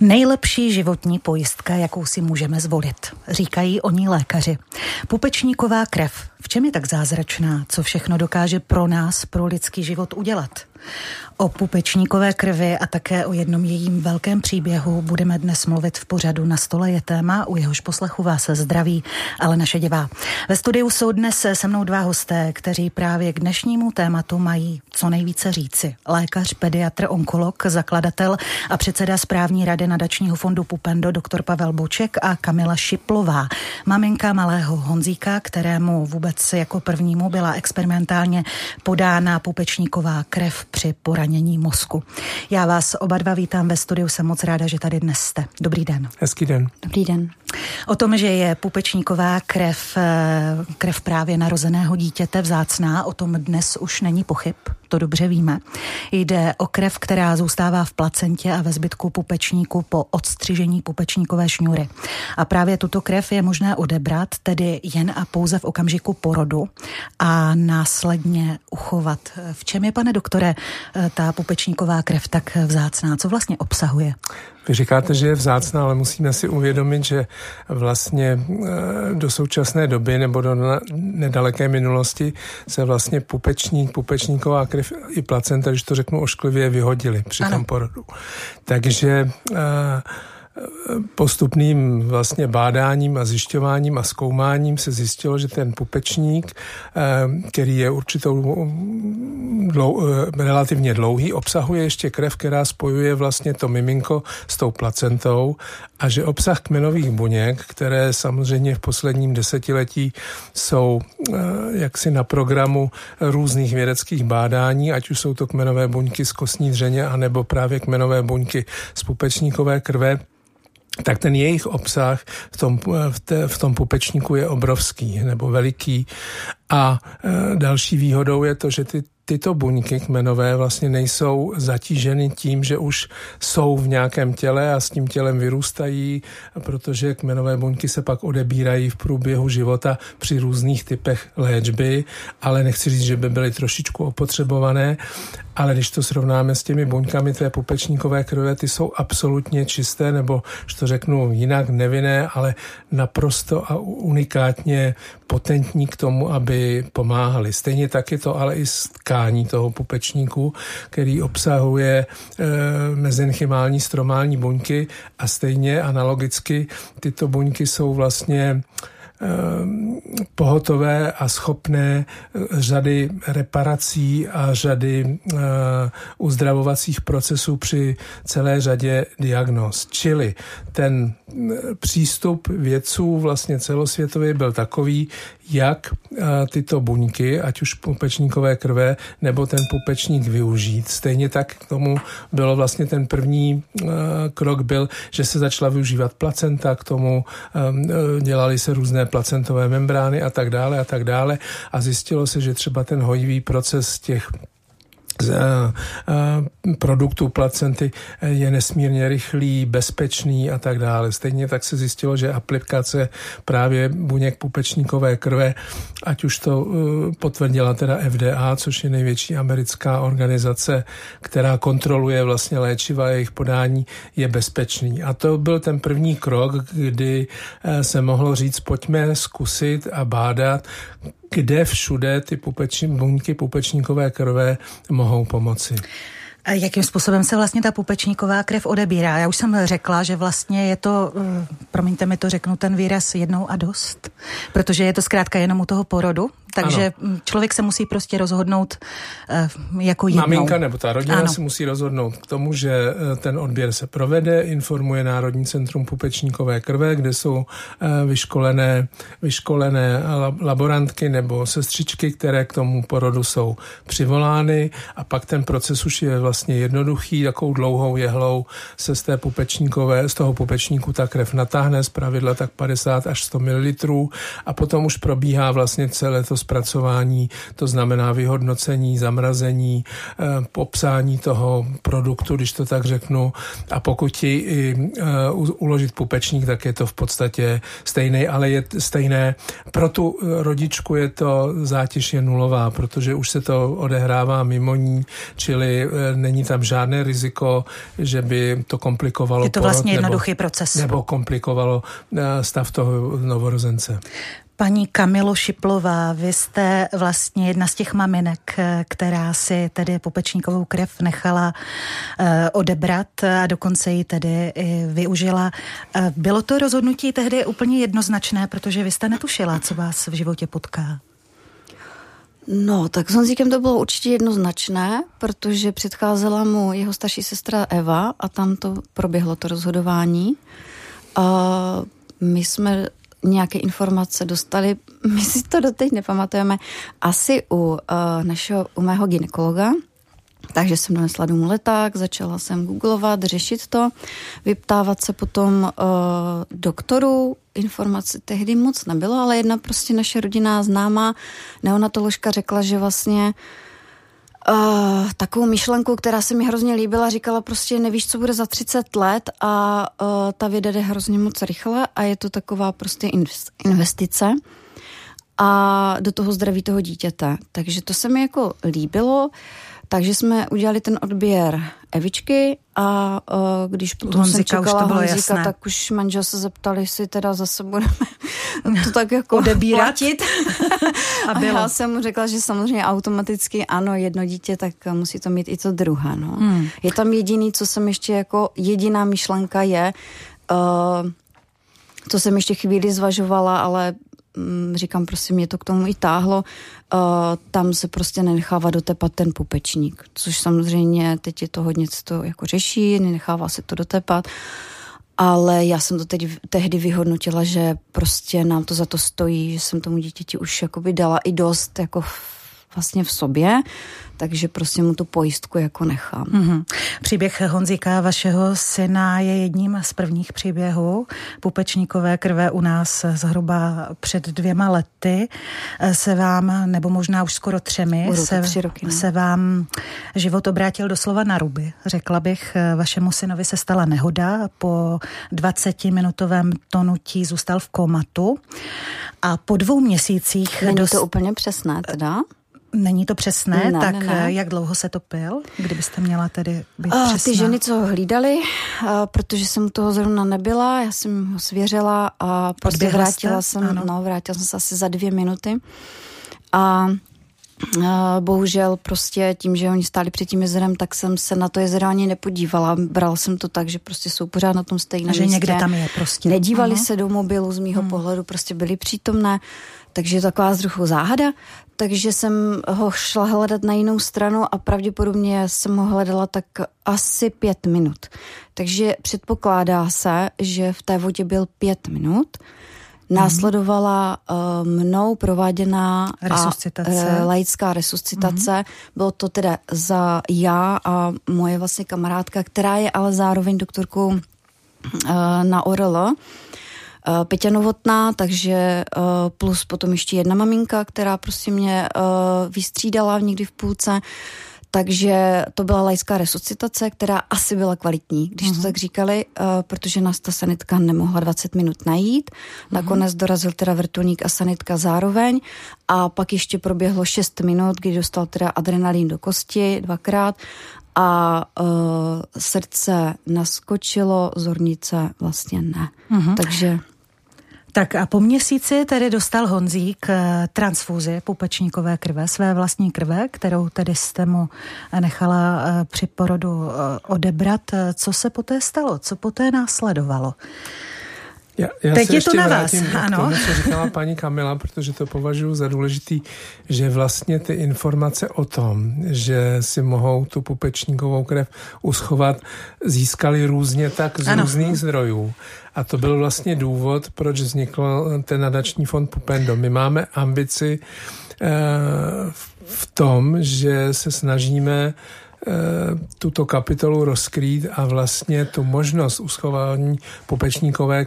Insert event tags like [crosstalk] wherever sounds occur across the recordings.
Nejlepší životní pojistka, jakou si můžeme zvolit, říkají o ní lékaři. Pupečníková krev. V čem je tak zázračná? Co všechno dokáže pro nás, pro lidský život udělat? O pupečníkové krvi a také o jednom jejím velkém příběhu budeme dnes mluvit v pořadu Na stole je téma, u jehož poslechu vás zdraví, ale naše divá. Ve studiu jsou dnes se mnou dva hosté, kteří právě k dnešnímu tématu mají co nejvíce říci. Lékař, pediatr, onkolog, zakladatel a předseda správní rady nadačního fondu Pupendo, doktor Pavel Boček a Kamila Šiplová, maminka malého Honzíka, kterému vůbec jako prvnímu byla experimentálně podána pupečníková krev při poranění mozku. Já vás oba dva vítám ve studiu, jsem moc ráda, že tady dnes jste. Dobrý den. Hezký den. Dobrý den. O tom, že je pupečníková krev, eh, krev právě narozeného dítěte vzácná, o tom dnes už není pochyb, to dobře víme. Jde o krev, která zůstává v placentě a ve zbytku pupečníku po odstřižení pupečníkové šňůry. A právě tuto krev je možné odebrat, tedy jen a pouze v okamžiku porodu a následně uchovat. V čem je, pane doktore, eh, ta pupečníková krev tak vzácná? Co vlastně obsahuje? Vy říkáte, že je vzácná, ale musíme si uvědomit, že vlastně eh, do současné doby nebo do nedaleké minulosti se vlastně pupečník, pupečníková krev i placenta, když to řeknu ošklivě, vyhodili při ano. tom porodu. Takže uh, postupným vlastně bádáním a zjišťováním a zkoumáním se zjistilo, že ten pupečník, eh, který je určitou dlou, eh, relativně dlouhý, obsahuje ještě krev, která spojuje vlastně to miminko s tou placentou a že obsah kmenových buněk, které samozřejmě v posledním desetiletí jsou eh, jaksi na programu různých vědeckých bádání, ať už jsou to kmenové buňky z kostní dřeně, anebo právě kmenové buňky z pupečníkové krve, tak ten jejich obsah v tom, v, te, v tom pupečníku je obrovský nebo veliký. A e, další výhodou je to, že ty tyto buňky kmenové vlastně nejsou zatíženy tím, že už jsou v nějakém těle a s tím tělem vyrůstají, protože kmenové buňky se pak odebírají v průběhu života při různých typech léčby, ale nechci říct, že by byly trošičku opotřebované, ale když to srovnáme s těmi buňkami té pupečníkové krve, ty jsou absolutně čisté, nebo, že to řeknu jinak, nevinné, ale naprosto a unikátně potentní k tomu, aby pomáhali. Stejně tak je to ale i tkání toho pupečníku, který obsahuje e, mezenchymální stromální buňky a stejně analogicky tyto buňky jsou vlastně pohotové a schopné eh, řady reparací a řady eh, uzdravovacích procesů při celé řadě diagnóz. Čili ten eh, přístup vědců vlastně celosvětově byl takový, jak tyto buňky, ať už pupečníkové krve nebo ten pupečník využít. Stejně tak k tomu bylo vlastně ten první krok byl, že se začala využívat placenta, k tomu dělali se různé placentové membrány a tak dále a tak dále. A zjistilo se, že třeba ten hojivý proces těch produktů placenty je nesmírně rychlý, bezpečný a tak dále. Stejně tak se zjistilo, že aplikace právě buněk pupečníkové krve, ať už to potvrdila teda FDA, což je největší americká organizace, která kontroluje vlastně léčiva a jejich podání, je bezpečný. A to byl ten první krok, kdy se mohlo říct, pojďme zkusit a bádat, kde všude ty pupeční, buňky pupečníkové krve mohou pomoci. Jakým způsobem se vlastně ta pupečníková krev odebírá? Já už jsem řekla, že vlastně je to, eh, promiňte mi to řeknu ten výraz, jednou a dost, protože je to zkrátka jenom u toho porodu, takže ano. člověk se musí prostě rozhodnout uh, jako jednou. Maminka nebo ta rodina ano. se musí rozhodnout k tomu, že eh, ten odběr se provede, informuje Národní centrum pupečníkové krve, kde jsou uh, vyškolené, vyškolené laborantky nebo sestřičky, které k tomu porodu jsou přivolány a pak ten proces už je vlastně jednoduchý, takovou dlouhou jehlou se z té pupečníkové, z toho pupečníku ta krev natáhne, z pravidla tak 50 až 100 ml a potom už probíhá vlastně celé to zpracování, to znamená vyhodnocení, zamrazení, popsání toho produktu, když to tak řeknu. A pokud ti uložit pupečník, tak je to v podstatě stejný, ale je stejné. Pro tu rodičku je to zátěž je nulová, protože už se to odehrává mimo ní, čili není tam žádné riziko, že by to komplikovalo Je to vlastně jednoduchý proces. Nebo komplikovalo stav toho novorozence. Paní Kamilo Šiplová, vy jste vlastně jedna z těch maminek, která si tedy popečníkovou krev nechala eh, odebrat a dokonce ji tedy využila. Eh, bylo to rozhodnutí tehdy úplně jednoznačné, protože vy jste netušila, co vás v životě potká. No, tak s Honzíkem to bylo určitě jednoznačné, protože předcházela mu jeho starší sestra Eva a tam to proběhlo to rozhodování. A my jsme nějaké informace dostali, [laughs] my si to doteď nepamatujeme, asi u uh, našeho, u mého ginekologa, takže jsem donesla domů leták, začala jsem googlovat, řešit to, vyptávat se potom uh, doktoru, informace tehdy moc nebylo, ale jedna prostě naše rodinná známá neonatoložka řekla, že vlastně uh, uh, takovou myšlenku, která se mi hrozně líbila, říkala prostě nevíš, co bude za 30 let a uh, ta věda jde hrozně moc rychle a je to taková prostě investice a do toho zdraví toho dítěte. Takže to se mi jako líbilo. Uh, takže jsme udělali ten odběr Evičky a uh, když potom Honzika, jsem čekala už Honzika, jasné. tak už manžel se zeptali, jestli teda zase budeme to tak jako odebírat. Platit. [laughs] a, a já jsem mu řekla, že samozřejmě automaticky ano, jedno dítě, tak musí to mít i to druhé. No. Hmm. Je tam jediný, co jsem ještě jako jediná myšlenka je, uh, co jsem ještě chvíli zvažovala, ale říkám, prostě mě to k tomu i táhlo, uh, tam se prostě nenechává dotepat ten pupečník, což samozřejmě teď je to hodně, co to jako řeší, nenechává se to dotepat, ale já jsem to teď tehdy vyhodnotila, že prostě nám to za to stojí, že jsem tomu dítěti už jakoby dala i dost jako vlastně v sobě, takže prostě mu tu pojistku jako nechám. Mm-hmm. Příběh Honzíka, vašeho syna, je jedním z prvních příběhů pupečníkové krve u nás zhruba před dvěma lety. Se vám, nebo možná už skoro třemi, se, tři roky, ne? se vám život obrátil doslova na ruby. Řekla bych, vašemu synovi se stala nehoda, po 20-minutovém tonutí zůstal v komatu a po dvou měsících... Není dost... to úplně přesné teda? Není to přesné, ne, tak ne, ne. jak dlouho se topil, kdybyste měla tedy být uh, přesná? Ty ženy, co ho hlídali, uh, protože jsem toho zrovna nebyla, já jsem ho svěřila a prostě vrátila jste? jsem, ano. no, vrátila jsem se asi za dvě minuty a Uh, bohužel prostě tím, že oni stáli před tím jezerem, tak jsem se na to jezero ani nepodívala. Brala jsem to tak, že prostě jsou pořád na tom stejném místě. Že někde tam je prostě. Nedívali uh-huh. se do mobilu z mýho uh-huh. pohledu, prostě byli přítomné. Takže je taková z záhada takže jsem ho šla hledat na jinou stranu a pravděpodobně jsem ho hledala tak asi pět minut. Takže předpokládá se, že v té vodě byl pět minut. Následovala uh, mnou prováděná resuscitace. A, uh, laická resuscitace. Mm-hmm. Bylo to teda za já a moje vlastně kamarádka, která je ale zároveň doktorkou uh, na ORL. Eh, Peťa Novotná, takže eh, plus potom ještě jedna maminka, která prostě mě eh, vystřídala někdy v půlce. Takže to byla lajská resuscitace, která asi byla kvalitní, když to mhm. tak říkali, uh, protože nás ta sanitka nemohla 20 minut najít. Uh-huh. Nakonec dorazil teda vrtulník a sanitka zároveň a pak ještě proběhlo 6 minut, kdy dostal teda adrenalín do kosti dvakrát a uh, srdce naskočilo, zornice vlastně ne. Uh-huh. Takže... Tak a po měsíci tedy dostal Honzík eh, transfuzi pupečníkové krve, své vlastní krve, kterou tedy jste mu nechala eh, při porodu eh, odebrat. Co se poté stalo? Co poté následovalo? Já, já Teď je to na vás, ano. Tomu, co říkala paní Kamila, protože to považuji za důležitý, že vlastně ty informace o tom, že si mohou tu pupečníkovou krev uschovat, získali různě tak z ano. různých zdrojů. A to byl vlastně důvod, proč vznikl ten nadační fond Pupendo. My máme ambici eh, v tom, že se snažíme eh, tuto kapitolu rozkrýt a vlastně tu možnost uschování pupečníkové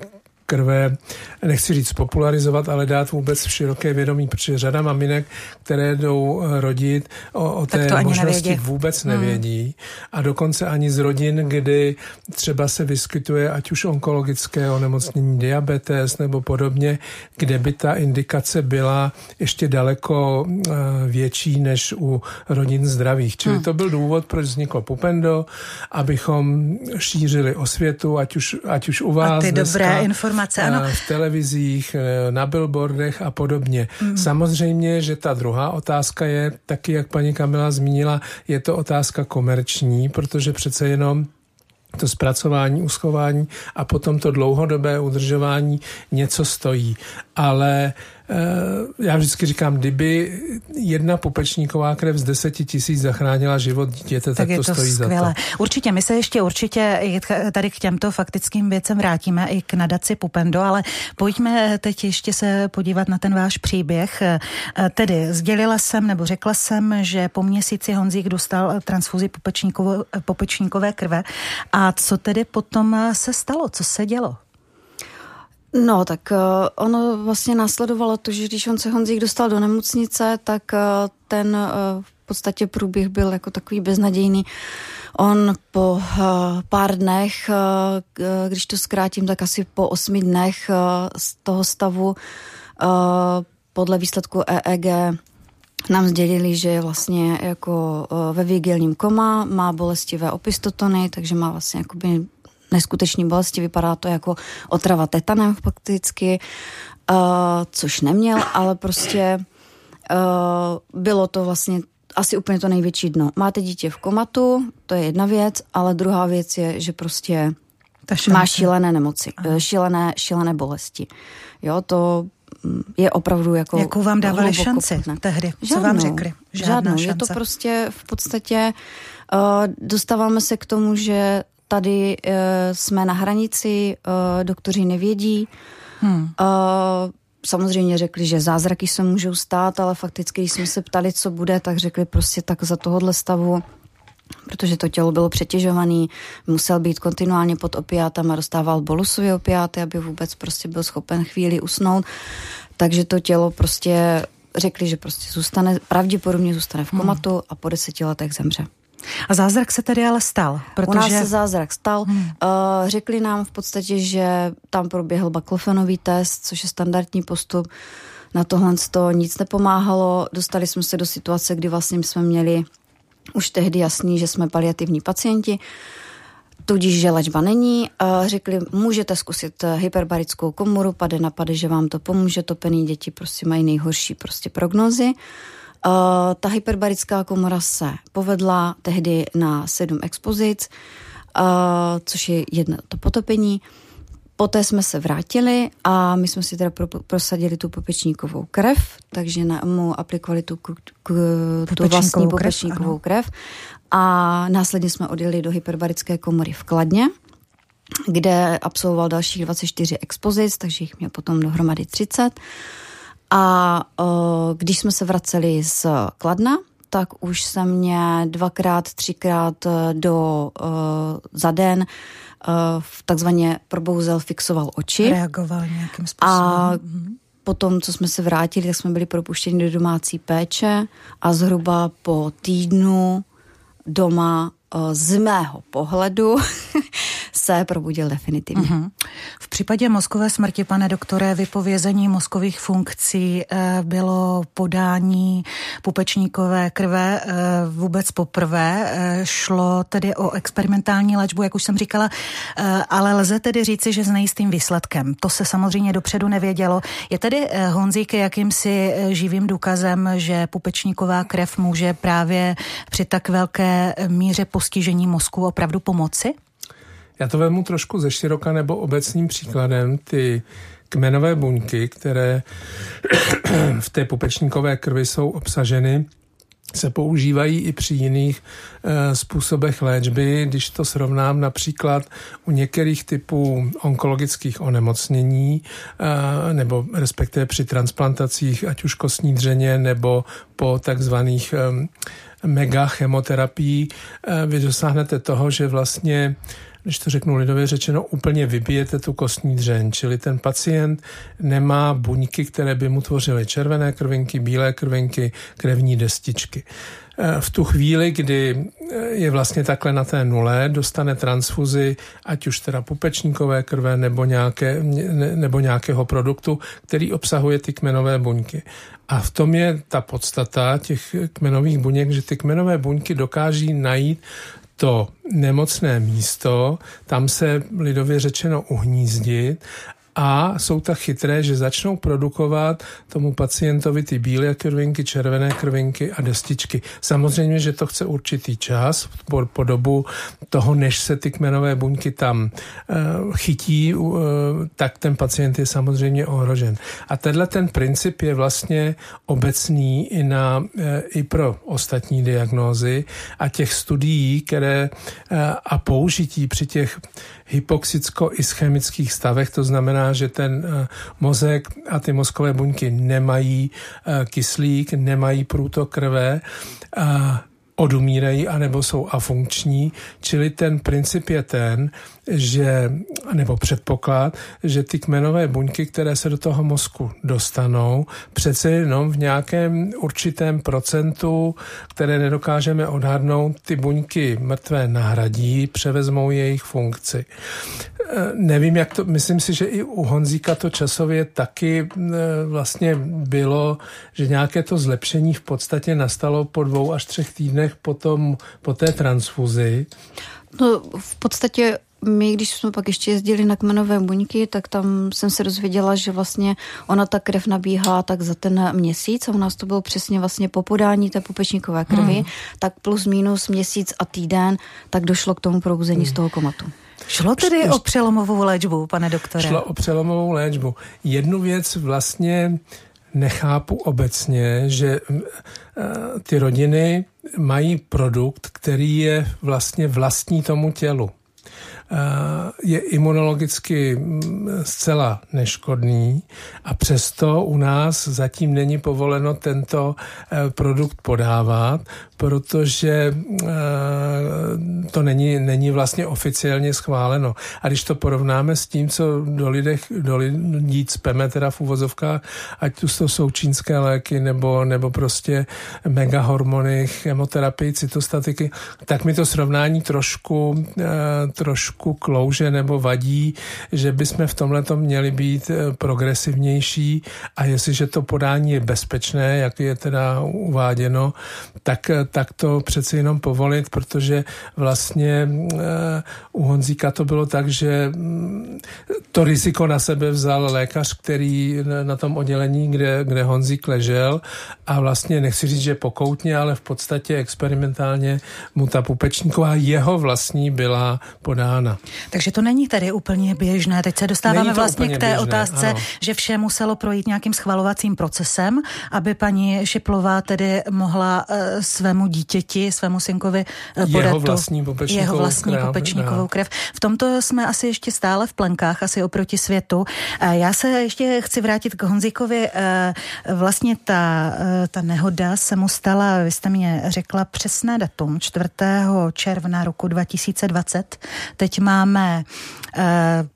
krve, nechci říct popularizovat, ale dát vůbec v široké vědomí, protože řada maminek, které jdou rodit, o, o té možnosti nevědí. vůbec hmm. nevědí. Hmm. A dokonce ani z rodin, kdy třeba se vyskytuje ať už onkologické onemocnění, diabetes nebo podobně, kde by ta indikace byla ještě daleko eh, větší než u rodin zdravých. Čili hmm. to byl důvod, proč vzniklo Pupendo, abychom šířili osvětu, ať už, ať už u vás a ty dneska, dobré informace, ano. Eh, v televizích, eh, na billboardech a podobně. Hmm. Samozřejmě, že ta druhá otázka je taky, jak paní Kamila zmínila, je to otázka komerční, protože přece jenom to zpracování, uschování a potom to dlouhodobé udržování něco stojí. Ale Eh, já vždycky říkám, kdyby jedna pupečníková krev z deseti tisíc zachránila život dítěte, tak, tak to, to stojí skvělé. za to. Určitě, my se ještě určitě tady k těmto faktickým věcem vrátíme i k nadaci Pupendo, ale pojďme teď ještě se podívat na ten váš příběh. Eh, tedy sdělila jsem, nebo řekla jsem, že po měsíci Honzík dostal transfuzi pupečníkové krve. A co tedy potom se stalo? Co se dělo? No, tak uh, ono vlastně následovalo to, že když on se Honzík dostal do nemocnice, tak uh, ten uh, v podstatě průběh byl jako takový beznadějný. On po uh, pár dnech, uh, když to zkrátím, tak asi po osmi dnech uh, z toho stavu uh, podle výsledku EEG nám sdělili, že je vlastně jako ve vigilním koma, má bolestivé opistotony, takže má vlastně jakoby neskutečný bolesti, vypadá to jako otrava tetanem fakticky, uh, což neměl, ale prostě uh, bylo to vlastně asi úplně to největší dno. Máte dítě v komatu, to je jedna věc, ale druhá věc je, že prostě Ta má šílené nemoci, Aha. šílené, šílené bolesti. Jo, to mm, je opravdu jako... Jakou vám dávali šanci tehdy? Žádnou, Co vám řekli? Žádná žádnou. Šance. Je to prostě v podstatě... Uh, dostáváme se k tomu, že tady uh, jsme na hranici, uh, doktoři nevědí. Hmm. Uh, samozřejmě řekli, že zázraky se můžou stát, ale fakticky, když jsme se ptali, co bude, tak řekli prostě tak za tohohle stavu protože to tělo bylo přetěžované, musel být kontinuálně pod opiátem a dostával bolusové opiáty, aby vůbec prostě byl schopen chvíli usnout. Takže to tělo prostě řekli, že prostě zůstane, pravděpodobně zůstane v komatu hmm. a po deseti letech zemře. A zázrak se tedy ale stal? Protože... U nás se zázrak stal. Hmm. Uh, řekli nám v podstatě, že tam proběhl baklofenový test, což je standardní postup. Na tohle to nic nepomáhalo. Dostali jsme se do situace, kdy vlastně jsme měli už tehdy jasný, že jsme paliativní pacienti, tudíž, že léčba není. Uh, řekli, můžete zkusit hyperbarickou komoru, pade na pade, že vám to pomůže. Topený děti prostě mají nejhorší prostě prognozy. Uh, ta hyperbarická komora se povedla tehdy na sedm expozic, uh, což je jedno to potopení. Poté jsme se vrátili a my jsme si teda pro, prosadili tu popečníkovou krev, takže na, mu aplikovali tu, k, k, tu vlastní popečníkovou krev, krev a následně jsme odjeli do hyperbarické komory v Kladně, kde absolvoval dalších 24 expozic, takže jich měl potom dohromady 30. A uh, když jsme se vraceli z Kladna, tak už se mě dvakrát, třikrát e, do uh, za den uh, takzvaně probouzel, fixoval oči. Reagoval nějakým způsobem. A mhm. potom, co jsme se vrátili, tak jsme byli propuštěni do domácí péče a zhruba po týdnu doma z mého pohledu [laughs] se probudil definitivně. Uh-huh. V případě mozkové smrti, pane doktore, vypovězení mozkových funkcí eh, bylo podání pupečníkové krve eh, vůbec poprvé. Eh, šlo tedy o experimentální léčbu, jak už jsem říkala, ale lze tedy říci, že s nejistým výsledkem. To se samozřejmě dopředu nevědělo. Je tedy Honzík jakýmsi živým důkazem, že pupečníková krev může právě při tak velké míře postižení mozku opravdu pomoci? Já to vezmu trošku ze široka nebo obecným příkladem. Ty kmenové buňky, které v té pupečníkové krvi jsou obsaženy, se používají i při jiných e, způsobech léčby. Když to srovnám například u některých typů onkologických onemocnění, e, nebo respektive při transplantacích, ať už kostní dřeně, nebo po takzvaných e, mega chemoterapii, vy dosáhnete toho, že vlastně když to řeknu lidově řečeno, úplně vybijete tu kostní dřeň, čili ten pacient nemá buňky, které by mu tvořily červené krvinky, bílé krvinky, krevní destičky. V tu chvíli, kdy je vlastně takhle na té nule, dostane transfuzi, ať už teda pupečníkové krve nebo, nějaké, nebo nějakého produktu, který obsahuje ty kmenové buňky. A v tom je ta podstata těch kmenových buněk, že ty kmenové buňky dokáží najít to nemocné místo, tam se lidově řečeno uhnízdit a jsou tak chytré, že začnou produkovat tomu pacientovi ty bílé krvinky, červené krvinky a destičky. Samozřejmě, že to chce určitý čas po, po dobu toho, než se ty kmenové buňky tam uh, chytí, uh, tak ten pacient je samozřejmě ohrožen. A tenhle ten princip je vlastně obecný i, na, uh, i pro ostatní diagnózy a těch studií, které uh, a použití při těch hypoxicko-ischemických stavech, to znamená, že ten eh, mozek a ty mozkové buňky nemají eh, kyslík, nemají průtok krve, odumírají anebo jsou afunkční, čili ten princip je ten, že, nebo předpoklad, že ty kmenové buňky, které se do toho mozku dostanou, přece jenom v nějakém určitém procentu, které nedokážeme odhadnout, ty buňky mrtvé nahradí, převezmou jejich funkci. E, nevím, jak to, myslím si, že i u Honzíka to časově taky e, vlastně bylo, že nějaké to zlepšení v podstatě nastalo po dvou až třech týdnech potom, po té transfuzi. No, v podstatě my, když jsme pak ještě jezdili na kmenové buňky, tak tam jsem se dozvěděla, že vlastně ona ta krev nabíhá tak za ten měsíc a u nás to bylo přesně vlastně po podání té pupečníkové krvi, hmm. tak plus minus měsíc a týden, tak došlo k tomu probuzení hmm. z toho komatu. Šlo tedy o přelomovou léčbu, pane doktore? Šlo o přelomovou léčbu. Jednu věc vlastně nechápu obecně, že eh, ty rodiny mají produkt, který je vlastně vlastní tomu tělu. Eh, je imunologicky mm, zcela neškodný a přesto u nás zatím není povoleno tento eh, produkt podávat, protože eh, to není, není vlastně oficiálně schváleno. A když to porovnáme s tím, co do, lidech, do lidí cpeme, teda v uvozovkách, ať to jsou čínské léky nebo, nebo prostě megahormony, chemoterapii, cytostatiky, tak mi to srovnání trošku, trošku klouže nebo vadí, že bychom v tomhle měli být progresivnější a jestliže to podání je bezpečné, jak je teda uváděno, tak tak to přeci jenom povolit, protože vlastně eh, u Honzíka to bylo tak, že mm, to riziko na sebe vzal lékař, který na tom oddělení, kde, kde Honzík ležel a vlastně nechci říct, že pokoutně, ale v podstatě experimentálně mu ta pupečníková jeho vlastní byla podána. Takže to není tedy úplně běžné. Teď se dostáváme vlastně k té běžné, otázce, ano. že vše muselo projít nějakým schvalovacím procesem, aby paní Šiplová tedy mohla uh, svému dítěti, svému synkovi eh, podat jeho vlastní pupečníkovou, jeho vlastní krev, pupečníkovou krev. V tomto jsme asi ještě stále v plenkách, asi oproti světu. Já se ještě chci vrátit k Honzíkovi. Eh, vlastně ta, eh, ta nehoda se mu stala, vy jste mě řekla přesné datum, 4. června roku 2020. Teď máme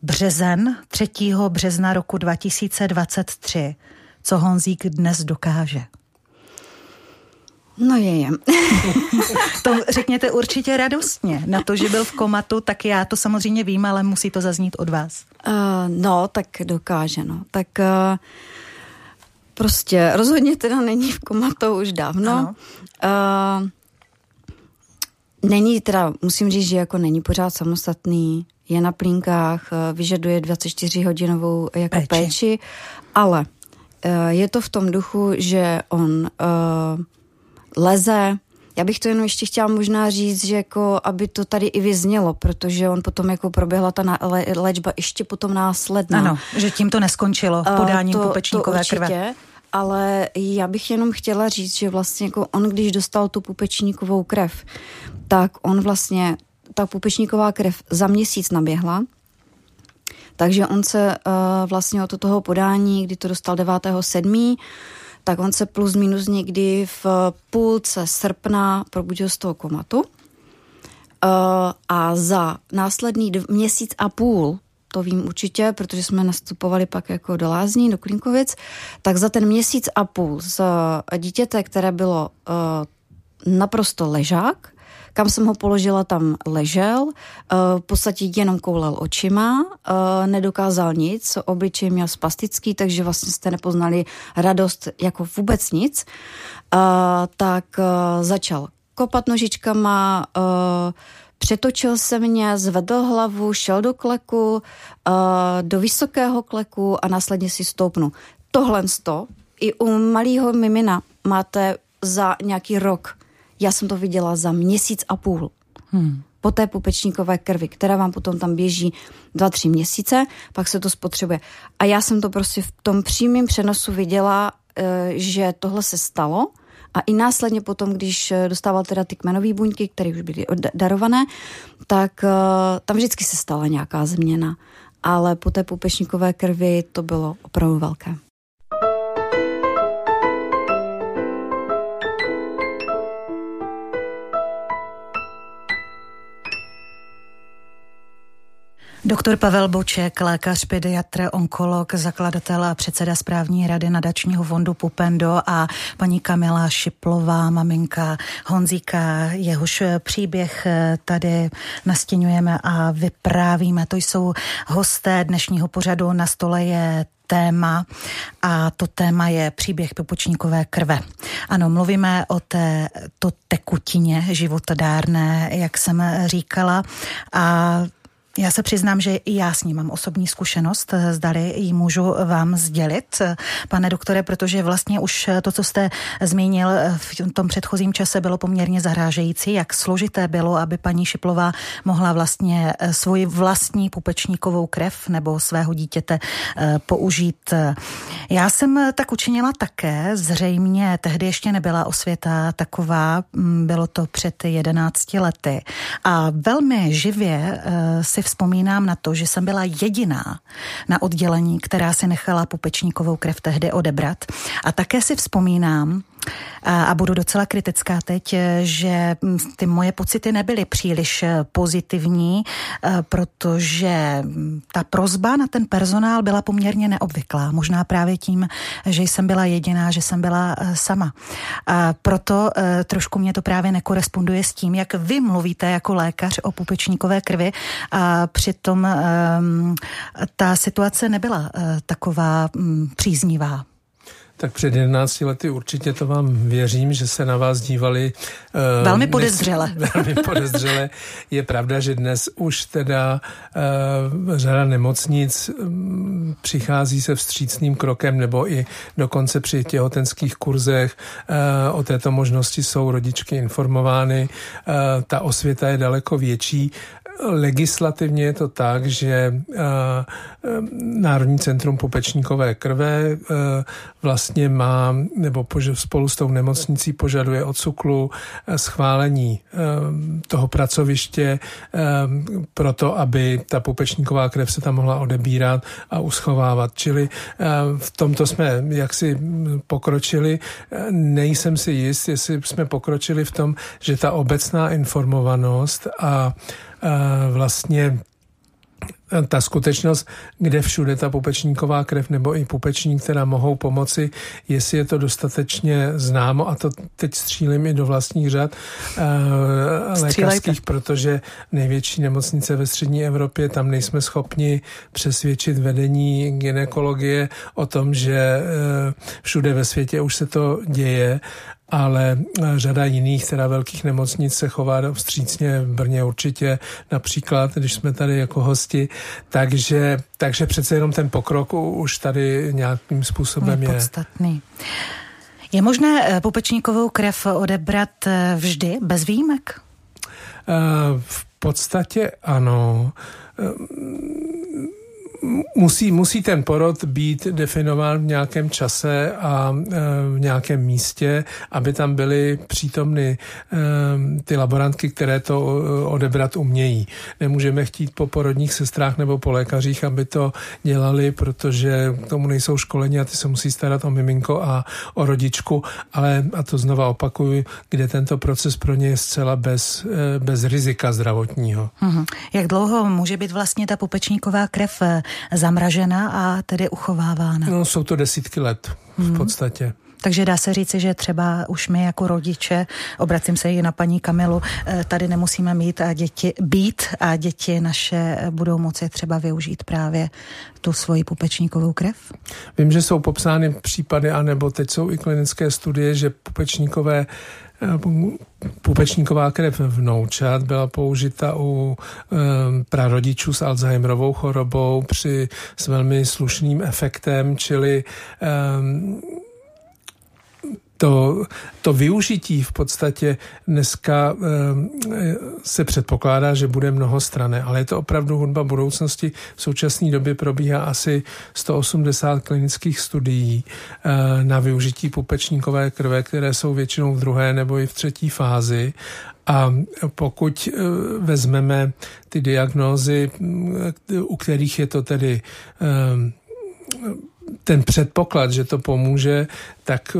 březen, 3. března roku 2023. Co Honzík dnes dokáže? No je, je. [laughs] to řekněte určitě radostně. Na to, že byl v komatu, tak já to samozřejmě vím, ale musí to zaznít od vás. Uh, no, tak dokáže, no. Tak uh, prostě rozhodně teda není v komatu už dávno. Uh, není teda, musím říct, že jako není pořád samostatný, je na plínkách, vyžaduje 24 hodinovou jako péči, péči ale uh, je to v tom duchu, že on uh, leze. Já bych to jenom ještě chtěla možná říct, že jako, aby to tady i vyznělo, protože on potom jako proběhla ta léčba ještě potom následná. Ano, že tím to neskončilo, podáním to, pupečníkové to krve. Ale já bych jenom chtěla říct, že vlastně jako on, když dostal tu pupečníkovou krev, tak on vlastně, ta pupečníková krev za měsíc naběhla, takže on se uh, vlastně od toho podání, kdy to dostal 9.7., tak on se plus minus někdy v půlce srpna probudil z toho komatu. a za následný měsíc a půl to vím určitě, protože jsme nastupovali pak jako do Lázní, do Klinkovic, tak za ten měsíc a půl z dítěte, které bylo uh, naprosto ležák, kam jsem ho položila, tam ležel, v podstatě jenom koulel očima, nedokázal nic, obličej měl spastický, takže vlastně jste nepoznali radost jako vůbec nic, tak začal kopat nožičkama, přetočil se mě, zvedl hlavu, šel do kleku, do vysokého kleku a následně si stoupnu. Tohle i u malého mimina máte za nějaký rok já jsem to viděla za měsíc a půl. Hmm. Po té pupečníkové krvi, která vám potom tam běží dva, tři měsíce, pak se to spotřebuje. A já jsem to prostě v tom přímém přenosu viděla, eh, že tohle se stalo a i následně potom, když eh, dostával teda ty kmenové buňky, které už byly darované, tak eh, tam vždycky se stala nějaká změna. Ale po té pupečníkové krvi to bylo opravdu velké. Doktor Pavel Boček, lékař, pediatr, onkolog, zakladatel a předseda správní rady nadačního fondu Pupendo a paní Kamila Šiplová, maminka Honzíka, jehož příběh tady nastěňujeme a vyprávíme. To jsou hosté dnešního pořadu. Na stole je téma a to téma je příběh pupočníkové krve. Ano, mluvíme o té to tekutině životodárné, jak jsem říkala a já se přiznám, že i já s ním mám osobní zkušenost, zdali ji můžu vám sdělit, pane doktore, protože vlastně už to, co jste zmínil v tom předchozím čase, bylo poměrně zahrážející, jak složité bylo, aby paní Šiplová mohla vlastně svoji vlastní pupečníkovou krev nebo svého dítěte eh, použít. Já jsem tak učinila také, zřejmě tehdy ještě nebyla osvěta taková, mm, bylo to před 11 lety a velmi živě eh, si vzpomínám na to, že jsem byla jediná na oddělení, která si nechala pupečníkovou krev tehdy odebrat. A také si vzpomínám, a budu docela kritická teď, že ty moje pocity nebyly příliš pozitivní, protože ta prozba na ten personál byla poměrně neobvyklá. Možná právě tím, že jsem byla jediná, že jsem byla sama. A proto trošku mě to právě nekoresponduje s tím, jak vy mluvíte jako lékař o pupečníkové krvi a přitom ta situace nebyla taková příznivá. Tak před 11 lety určitě to vám věřím, že se na vás dívali. Uh, velmi podezřele. [laughs] velmi podezřele. Je pravda, že dnes už teda uh, řada nemocnic um, přichází se vstřícným krokem nebo i dokonce při těhotenských kurzech uh, o této možnosti jsou rodičky informovány. Uh, ta osvěta je daleko větší. Legislativně je to tak, že uh, Národní centrum pupečníkové krve uh, vlastně má, nebo spolu s tou nemocnicí požaduje od SUKLu schválení toho pracoviště uh, proto, aby ta pupečníková krev se tam mohla odebírat a uschovávat. Čili v tomto jsme jaksi pokročili. Nejsem si jist, jestli jsme pokročili v tom, že ta obecná informovanost a vlastně ta skutečnost, kde všude ta pupečníková krev nebo i pupečník, která mohou pomoci, jestli je to dostatečně známo a to teď střílím i do vlastních řad uh, lékařských, protože největší nemocnice ve střední Evropě, tam nejsme schopni přesvědčit vedení ginekologie o tom, že uh, všude ve světě už se to děje ale eh, řada jiných teda velkých nemocnic se chová vstřícně v Brně určitě například, když jsme tady jako hosti, takže, takže přece jenom ten pokrok už tady nějakým způsobem je. Podstatný. Je možné eh, pupečníkovou krev odebrat eh, vždy bez výjimek? V podstatě ano musí, musí ten porod být definován v nějakém čase a e, v nějakém místě, aby tam byly přítomny e, ty laborantky, které to e, odebrat umějí. Nemůžeme chtít po porodních sestrách nebo po lékařích, aby to dělali, protože k tomu nejsou školeni a ty se musí starat o miminko a o rodičku, ale, a to znova opakuju, kde tento proces pro ně je zcela bez, bez rizika zdravotního. Hmm. Jak dlouho může být vlastně ta pupečníková krev zamražena a tedy uchovávána? No, jsou to desítky let v hmm. podstatě. Takže dá se říci, že třeba už my jako rodiče, obracím se i na paní Kamilu, eh, tady nemusíme mít a děti být a děti naše budou moci třeba využít právě tu svoji pupečníkovou krev? Vím, že jsou popsány případy, anebo teď jsou i klinické studie, že pupečníkové Pupečníková krev vnoučat byla použita u um, prarodičů s Alzheimerovou chorobou při s velmi slušným efektem, čili um, to, to využití v podstatě dneska eh, se předpokládá, že bude mnohostrané, ale je to opravdu hudba budoucnosti. V současné době probíhá asi 180 klinických studií eh, na využití pupečníkové krve, které jsou většinou v druhé nebo i v třetí fázi a pokud eh, vezmeme ty diagnózy, u kterých je to tedy ten předpoklad, že to pomůže, tak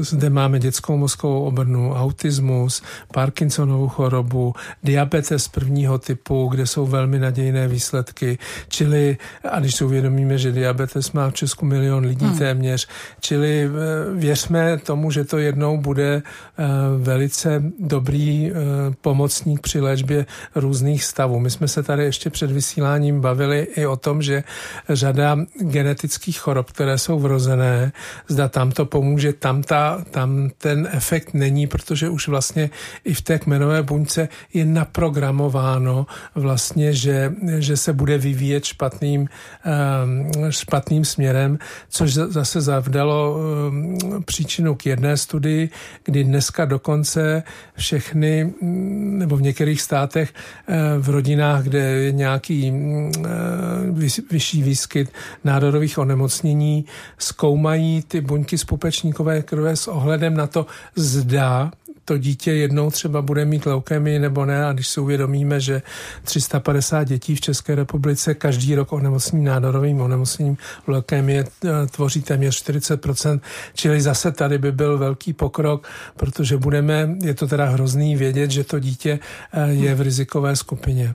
zde máme dětskou mozkovou obrnu, autismus, Parkinsonovu chorobu, diabetes prvního typu, kde jsou velmi nadějné výsledky, čili, a když si uvědomíme, že diabetes má v Česku milion lidí hmm. téměř, čili eh, věřme tomu, že to jednou bude eh, velice dobrý eh, pomocník při léčbě různých stavů. My jsme se tady ještě před vysíláním bavili i o tom, že řada genetických chorob, které jsou vrozené, zda tam to pomůže, tam, ta, tam ten efekt není, protože už vlastně i v té kmenové buňce je naprogramováno vlastně, že, že se bude vyvíjet špatným, um, špatným směrem, což zase zavdalo um, příčinu k jedné studii, kdy dneska dokonce všechny, nebo v některých státech uh, v rodinách, kde je nějaký uh, vyšší výskyt nádorových onemocnění, zkoumají ty buňky z pupečníkové krve s ohledem na to, zda to dítě jednou třeba bude mít leukemii nebo ne a když si uvědomíme, že 350 dětí v České republice každý rok onemocní nádorovým onemocněním leukemie eh, tvoří téměř 40%, čili zase tady by byl velký pokrok, protože budeme, je to teda hrozný vědět, že to dítě eh, je v rizikové skupině.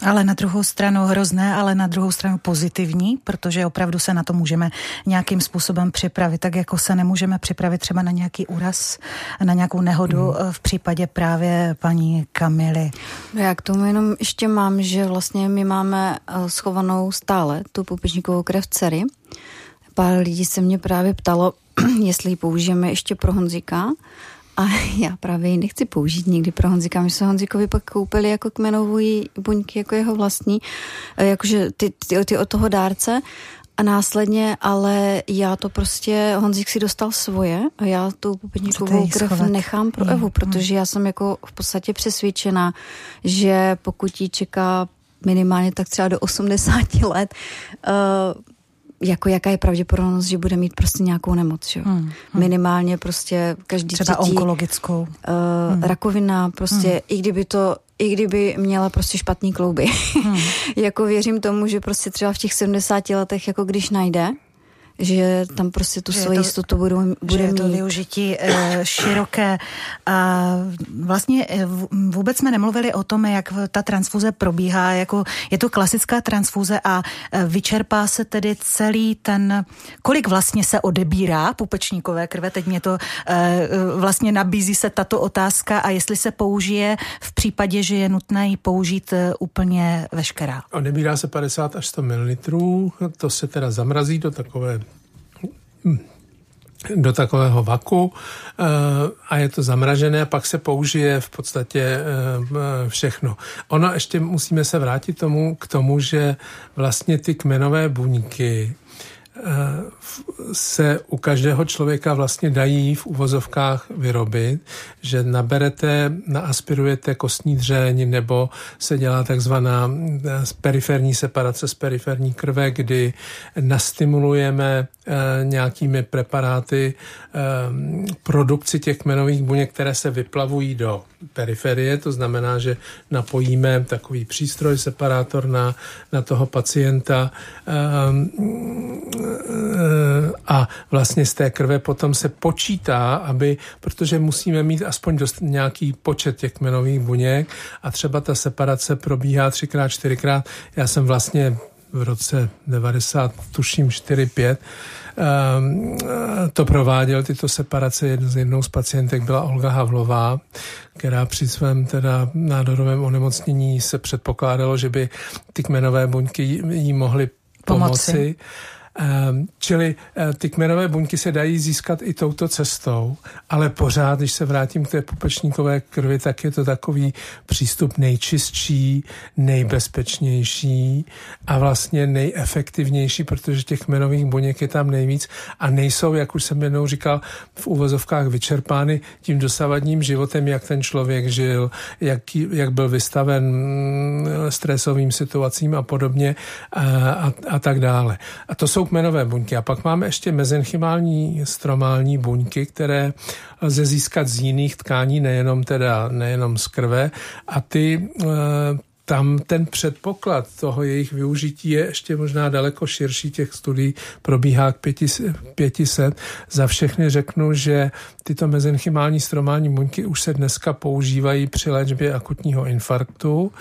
Ale na druhou stranu hrozné, ale na druhou stranu pozitivní, protože opravdu se na to můžeme nějakým způsobem připravit, tak jako se nemůžeme připravit třeba na nějaký úraz, na nějakou nehodu hmm. v případě právě paní Kamily. No já k tomu jenom ještě mám, že vlastně my máme eh, schovanou stále tu pupečníkovou krev dcery. Pár lidí se mě právě ptalo, [clears throat] jestli ji použijeme ještě pro Honzíka, a [laughs] já právě ji nechci použít nikdy pro Honzika. My jsme Honzikovi pak koupili jako kmenový buňky, jako jeho vlastní, eh, jakože ty, ty, ty od toho dárce a následně, ale já to prostě, Honzik si dostal svoje a já tu pupečníkovou krev schovat? nechám pro Evu, protože já jsem jako v podstatě přesvědčená, že pokud ji čeká minimálně tak třeba do 80 let, uh, jako jaká je pravděpodobnost, že bude mít prostě nějakou nemoc, jo. Hmm, hmm. Minimálně prostě každý Třeba onkologickou. Uh, hmm. Rakovina, prostě, hmm. i kdyby to i kdyby měla prostě špatný klouby. Hmm. [laughs] jako věřím tomu, že prostě třeba v těch 70 letech, jako když najde, že tam prostě tu svoji jistotu budou, bude že mít. to využití e, široké. A vlastně eh, vůbec jsme nemluvili o tom, jak ta transfuze probíhá. Jako je to klasická transfuze a eh, vyčerpá se tedy celý ten, kolik vlastně se odebírá pupečníkové krve. Teď mě to vlastně nabízí se tato otázka a jestli se použije v případě, že je nutné ji použít úplně veškerá. Odebírá se 50 až 100 ml, to se teda zamrazí do takové do takového vaku eh, a je to zamražené a pak se použije v podstatě eh, všechno. Ono ještě musíme se vrátit tomu, k tomu, že vlastně ty kmenové buňky se u každého člověka vlastně dají v uvozovkách vyrobit, že naberete, naaspirujete kostní dřeň nebo se dělá takzvaná periferní separace z periferní krve, kdy nastimulujeme nějakými preparáty produkci těch kmenových buněk, které se vyplavují do periferie, to znamená, že napojíme takový přístroj, separátor na, na toho pacienta a vlastně z té krve potom se počítá, aby, protože musíme mít aspoň dost nějaký počet těch kmenových buněk a třeba ta separace probíhá třikrát, čtyřikrát. Já jsem vlastně v roce 90, tuším 4-5, Ehm, to prováděl, tyto separace. Z jednou z pacientek byla Olga Havlová, která při svém teda nádorovém onemocnění se předpokládalo, že by ty kmenové buňky jí mohly pomoci. pomoci čili eh, ty kmenové buňky se dají získat i touto cestou, ale pořád, když se vrátím k té pupečníkové krvi, tak je to takový přístup nejčistší, nejbezpečnější a vlastně nejefektivnější, protože těch kmenových buněk je tam nejvíc a nejsou, jak už jsem jednou říkal, v uvozovkách vyčerpány tím dosavadním životem, jak ten člověk žil, jak, jak byl vystaven mm, stresovým situacím a podobně a, a, a tak dále. A to jsou jsou kmenové buňky. A pak máme ještě mezenchymální stromální buňky, které lze získat z jiných tkání, nejenom teda, nejenom z krve. A ty eh, tam ten předpoklad toho jejich využití je ještě možná daleko širší. Těch studií probíhá k 500. Za všechny řeknu, že tyto mezenchymální stromální buňky už se dneska používají při léčbě akutního infarktu,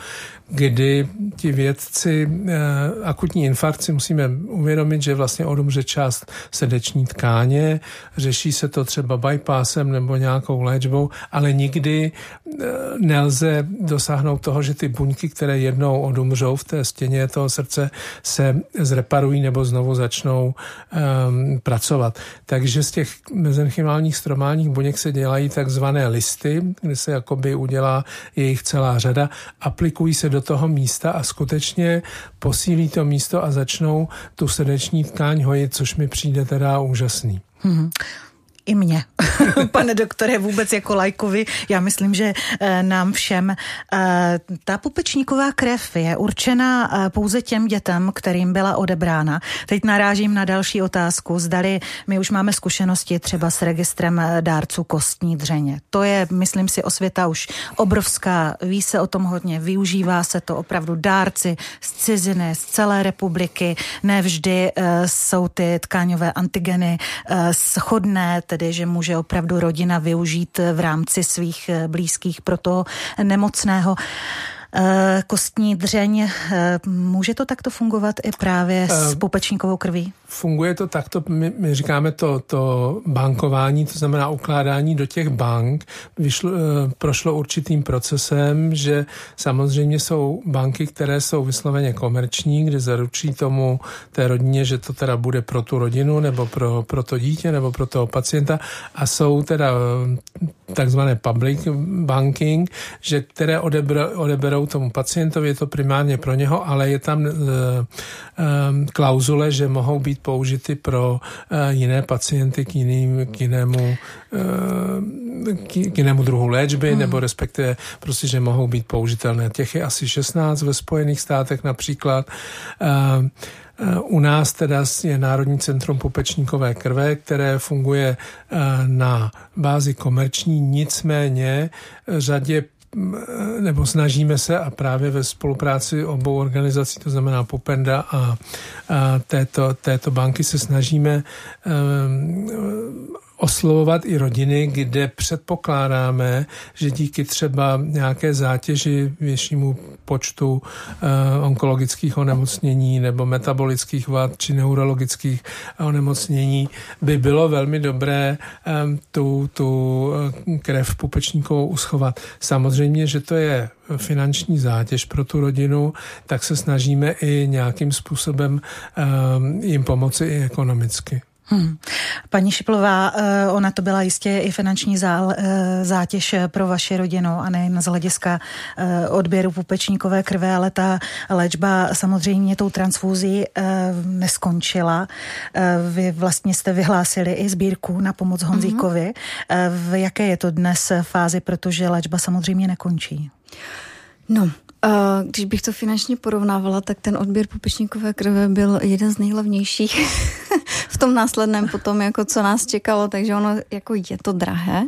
kdy ti vědci eh, akutní infarkt si musíme uvědomit, že vlastně odumře část srdeční tkáně, řeší se to třeba bypassem nebo nějakou léčbou, ale nikdy eh, nelze dosáhnout toho, že ty buňky, které jednou odumřou v té stěně toho srdce, se zreparují nebo znovu začnou um, pracovat. Takže z těch mezenchymálních stromálních buněk se dělají takzvané listy, kde se jakoby udělá jejich celá řada, aplikují se do toho místa a skutečně posílí to místo a začnou tu srdeční tkáň hojit, což mi přijde teda úžasný. Mm-hmm i mě, [laughs] pane doktore, vůbec jako lajkovi. Já myslím, že eh, nám všem eh, ta pupečníková krev je určena eh, pouze těm dětem, kterým byla odebrána. Teď narážím na další otázku. Zdali my už máme zkušenosti třeba s registrem dárců kostní dřeně. To je, myslím si, osvěta už obrovská. Ví se o tom hodně, využívá se to opravdu dárci z ciziny, z celé republiky. Nevždy jsou ty tkáňové antigeny schodné, tedy že může opravdu rodina využít v rámci svých eh, blízkých pro toho nemocného. Eh, kostní dřeň. Eh, může to takto fungovat i právě s pupečníkovou krví? Funguje to takto, my, my říkáme to, to bankování, to znamená ukládání do těch bank. Vyšlo, prošlo určitým procesem, že samozřejmě jsou banky, které jsou vysloveně komerční, kde zaručí tomu té rodině, že to teda bude pro tu rodinu nebo pro, pro to dítě nebo pro toho pacienta a jsou teda takzvané public banking, že které odeberou, odeberou tomu pacientovi, je to primárně pro něho, ale je tam e, e, klauzule, že mohou být použity pro e, jiné pacienty k, jiným, k jinému k, jinému druhu léčby, hmm. nebo respektive prostě, že mohou být použitelné. Těch je asi 16 ve Spojených státech například. U nás teda je Národní centrum pupečníkové krve, které funguje eh, na bázi komerční, nicméně řadě nebo snažíme se a právě ve spolupráci obou organizací, to znamená Pupenda a, a této, této banky se snažíme um, oslovovat i rodiny, kde předpokládáme, že díky třeba nějaké zátěži většímu počtu uh, onkologických onemocnění nebo metabolických vad či neurologických onemocnění by bylo velmi dobré um, tu, tu eh, krev pupečníkovou uschovat. Samozřejmě, že to je finanční zátěž pro tu rodinu, tak se snažíme i nějakým způsobem jim pomoci i ekonomicky. Hmm. Paní Šiplová, eh, ona to byla jistě i finanční zál, eh, zátěž pro vaši rodinu a nejen z hlediska eh, odběru pupečníkové krve, ale ta léčba samozřejmě tou transfúzí neskončila. Vy vlastně jste vyhlásili i sbírku na pomoc Honzíkovi. Mm-hmm. V jaké je to dnes fázi, protože léčba samozřejmě nekončí? No, když bych to finančně porovnávala, tak ten odběr pupečníkové krve byl jeden z nejlevnějších [laughs] v tom následném potom, jako co nás čekalo, takže ono jako je to drahé,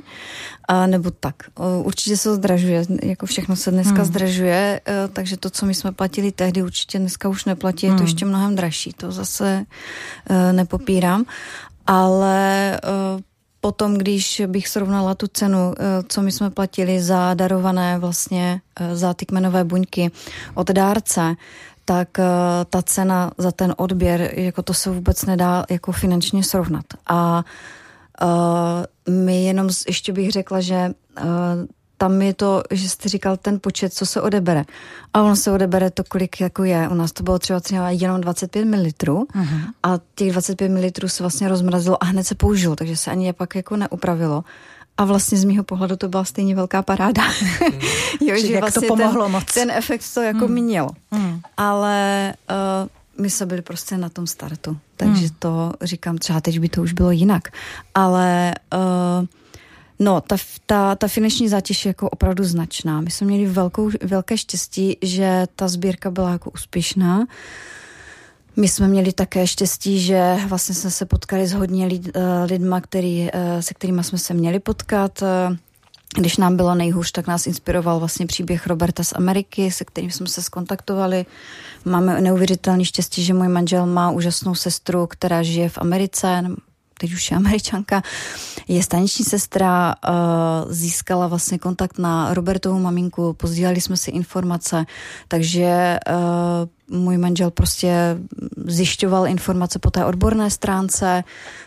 a nebo tak. Určitě se to zdražuje, jako všechno se dneska hmm. zdražuje, e, takže to, co my jsme platili tehdy, určitě dneska už neplatí, je to hmm. ještě mnohem dražší, to zase e, nepopírám, ale e, potom, když bych srovnala tu cenu, co my jsme platili za darované vlastně za ty kmenové buňky od dárce, tak uh, ta cena za ten odběr, jako to se vůbec nedá jako finančně srovnat. A my jenom, ještě bych řekla, že tam je to, že jste říkal ten počet, co se odebere. A ono se odebere to, kolik jako je. U nás to bylo třeba, třeba jenom 25 ml uh-huh. a těch 25 ml se vlastně rozmrazilo a hned se použilo, takže se ani je pak jako neupravilo. A vlastně z mého pohledu to byla stejně velká paráda. Mm. [laughs] jo, že jak vlastně to pomohlo ten, moc. ten efekt to jako mm. mělo. Mm. Ale uh, my jsme byli prostě na tom startu. Takže mm. to říkám, třeba teď by to už bylo jinak. Ale uh, No, ta, ta, ta finanční zátěž je jako opravdu značná. My jsme měli velkou, velké štěstí, že ta sbírka byla jako úspěšná. My jsme měli také štěstí, že vlastně jsme se potkali s hodně lid, eh, lidma, který, eh, se kterými jsme se měli potkat. Eh, když nám bylo nejhůř, tak nás inspiroval vlastně příběh Roberta z Ameriky, se kterým jsme se skontaktovali. Máme neuvěřitelné štěstí, že můj manžel má úžasnou sestru, která žije v Americe, teď už je američanka, je staniční sestra, získala vlastně kontakt na Robertovu maminku, pozdíleli jsme si informace, takže můj manžel prostě zjišťoval informace po té odborné stránce,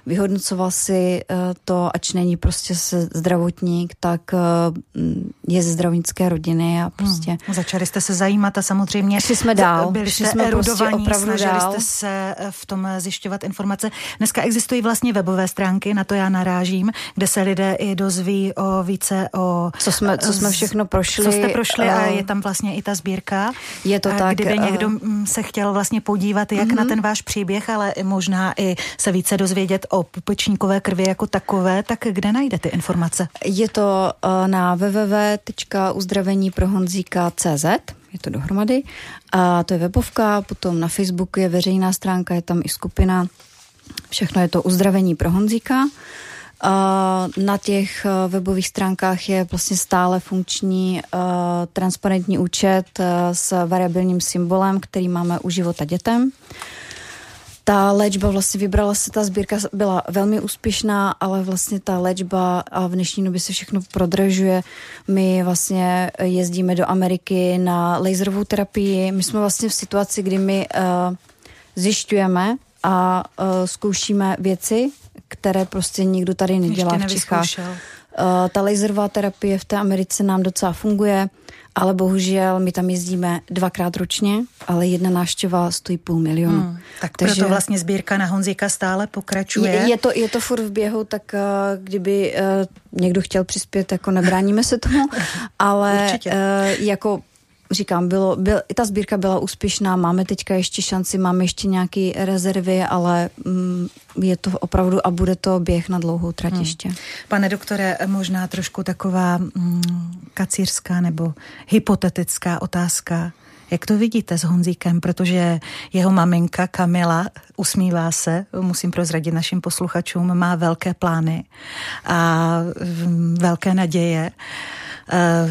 vyhodnocoval si eh, to, ač není prostě zdravotník, tak eh, je ze zdravotnické rodiny a hmm. prostě... Hmm. Začali jste se zajímat a samozřejmě... Šli jsme dál. Byli jste jsme prostě opravdu snažili dál. jste se eh, v tom zjišťovat informace. Dneska existují vlastně webové stránky, na to já narážím, kde se lidé i dozví o více o... Co jsme, co jsme všechno prošli. Co jste prošli a je tam vlastně i ta sbírka. Je to tak. Kdyby někdo se chtěl vlastně podívat jak mm-hmm. na mhm. ten váš příběh, ale možná i se více dozvědět o pupečníkové krvi jako takové, tak kde najde ty informace? Je to uh, na www.uzdraveniprohonzíka.cz je to dohromady. A to je webovka, potom na Facebooku je veřejná stránka, je tam i skupina. Všechno je to uzdravení pro Honzíka. Na těch eh, webových stránkách je vlastně stále funkční eh, transparentní účet eh, s variabilním symbolem, který máme u života dětem. Ta léčba vlastně vybrala se, ta sbírka byla velmi úspěšná, ale vlastně ta léčba a v dnešní době se všechno prodražuje. My vlastně jezdíme do Ameriky na laserovou terapii. My jsme vlastně v situaci, kdy my uh, zjišťujeme a uh, zkoušíme věci, které prostě nikdo tady nedělá v Čechách. Uh, ta laserová terapie v té Americe nám docela funguje, ale bohužel my tam jezdíme dvakrát ročně, ale jedna návštěva stojí půl milionu. Hmm, tak Takže proto vlastně sbírka na Honzíka stále pokračuje. Je, je, to, je to furt v běhu, tak uh, kdyby uh, někdo chtěl přispět, jako nebráníme se tomu, [laughs] ale uh, jako říkám, bylo, byl, ta sbírka byla úspěšná, máme teďka ještě šanci, máme ještě nějaké rezervy, ale mm, je to opravdu a bude to běh na dlouhou trať hmm. ještě. Pane doktore, možná trošku taková mm, kacířská nebo hypotetická otázka. Jak to vidíte s Honzíkem, protože jeho maminka Kamila usmívá se, musím prozradit našim posluchačům, má velké plány a mm, velké naděje. Uh,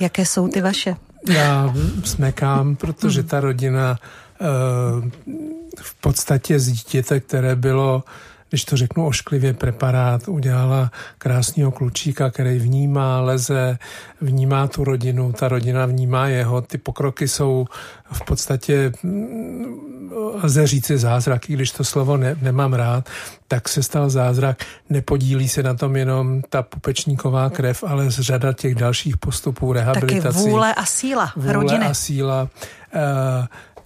jaké jsou ty vaše? Já smekám, protože ta rodina eh, v podstatě z dítěte, které bylo když to řeknu ošklivě, preparát udělala krásného klučíka, který vnímá, leze, vnímá tu rodinu, ta rodina vnímá jeho. Ty pokroky jsou v podstatě, mm, lze říci zázraky, když to slovo ne, nemám rád, tak se stal zázrak. Nepodílí se na tom jenom ta pupečníková krev, ale z řada těch dalších postupů rehabilitací. Taky vůle a síla vůle rodiny. a síla.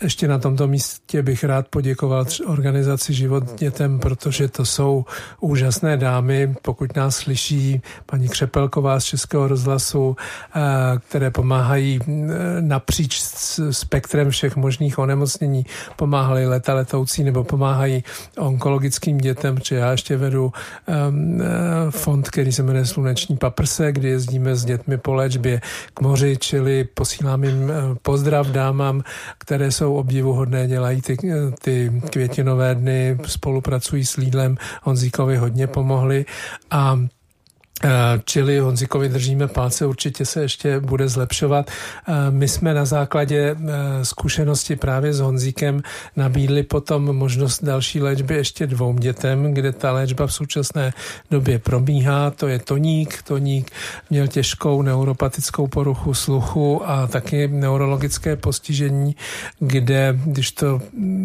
Ještě na tomto místě bych rád poděkoval organizaci Život dětem, protože to jsou úžasné dámy, pokud nás slyší paní Křepelková z Českého rozhlasu, eh, které pomáhají eh, napříč spektrem všech možných onemocnění. Pomáhali leta letoucí nebo pomáhají onkologickým dětem, protože já ještě vedu ehm, eh, fond, který se jmenuje Sluneční paprse, kdy jezdíme s dětmi po léčbě k moři, čili posílám jim pozdrav dámám, které jsou obdivuhodné, dělají ty, ty květinové dny, spolupracují s Lídlem, Honzíkovi hodně pomohli a čili Honzikovi držíme palce, určitě se ještě bude zlepšovat. Eh, my jsme na základě eh, zkušenosti právě s Honzíkem nabídli potom možnost další léčby ještě dvou dětem, kde ta léčba v současné době probíhá. To je Toník. Toník měl těžkou neuropatickou poruchu sluchu a taky neurologické postižení, kde, když to